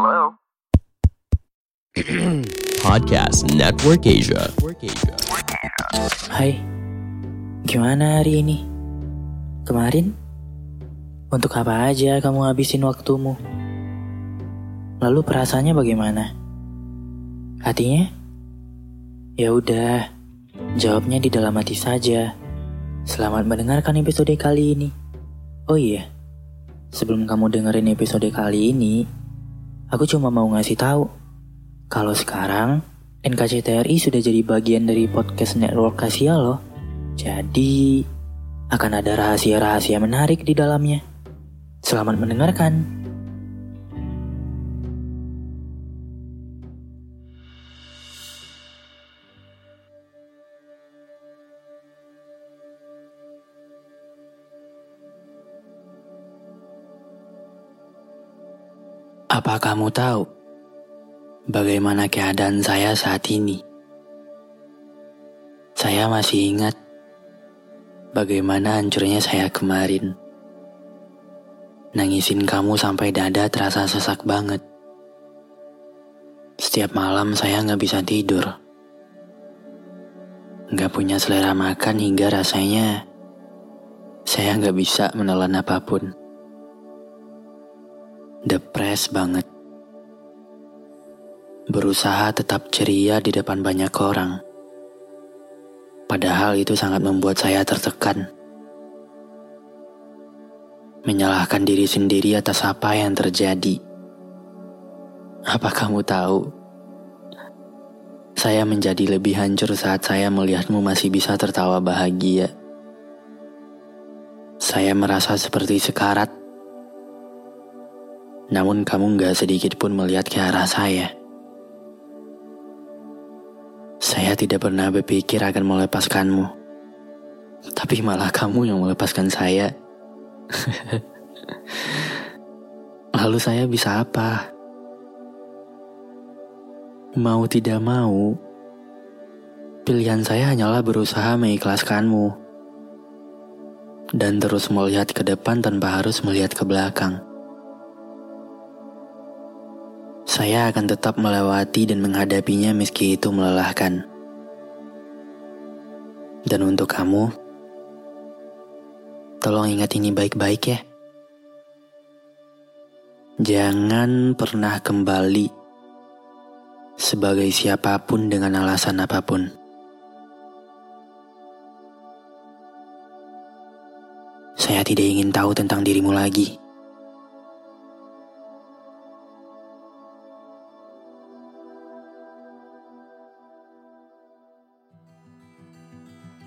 Hello? Podcast Network Asia. Hai, gimana hari ini? Kemarin? Untuk apa aja kamu habisin waktumu? Lalu perasaannya bagaimana? Hatinya? Ya udah, jawabnya di dalam hati saja. Selamat mendengarkan episode kali ini. Oh iya, sebelum kamu dengerin episode kali ini, aku cuma mau ngasih tahu kalau sekarang NKCTRI sudah jadi bagian dari podcast network Asia loh. Jadi akan ada rahasia-rahasia menarik di dalamnya. Selamat mendengarkan. Apa kamu tahu bagaimana keadaan saya saat ini? Saya masih ingat bagaimana hancurnya saya kemarin. Nangisin kamu sampai dada terasa sesak banget. Setiap malam saya nggak bisa tidur. Nggak punya selera makan hingga rasanya saya nggak bisa menelan apa pun. Depres banget. Berusaha tetap ceria di depan banyak orang. Padahal itu sangat membuat saya tertekan. Menyalahkan diri sendiri atas apa yang terjadi. Apa kamu tahu? Saya menjadi lebih hancur saat saya melihatmu masih bisa tertawa bahagia. Saya merasa seperti sekarat. Namun kamu gak sedikit pun melihat ke arah saya. Saya tidak pernah berpikir akan melepaskanmu. Tapi malah kamu yang melepaskan saya. Lalu saya bisa apa? Mau tidak mau, pilihan saya hanyalah berusaha mengikhlaskanmu dan terus melihat ke depan tanpa harus melihat ke belakang. Saya akan tetap melewati dan menghadapinya meski itu melelahkan. Dan untuk kamu, tolong ingat ini baik-baik ya. Jangan pernah kembali sebagai siapa pun dengan alasan apa pun. Saya tidak ingin tahu tentang dirimu lagi.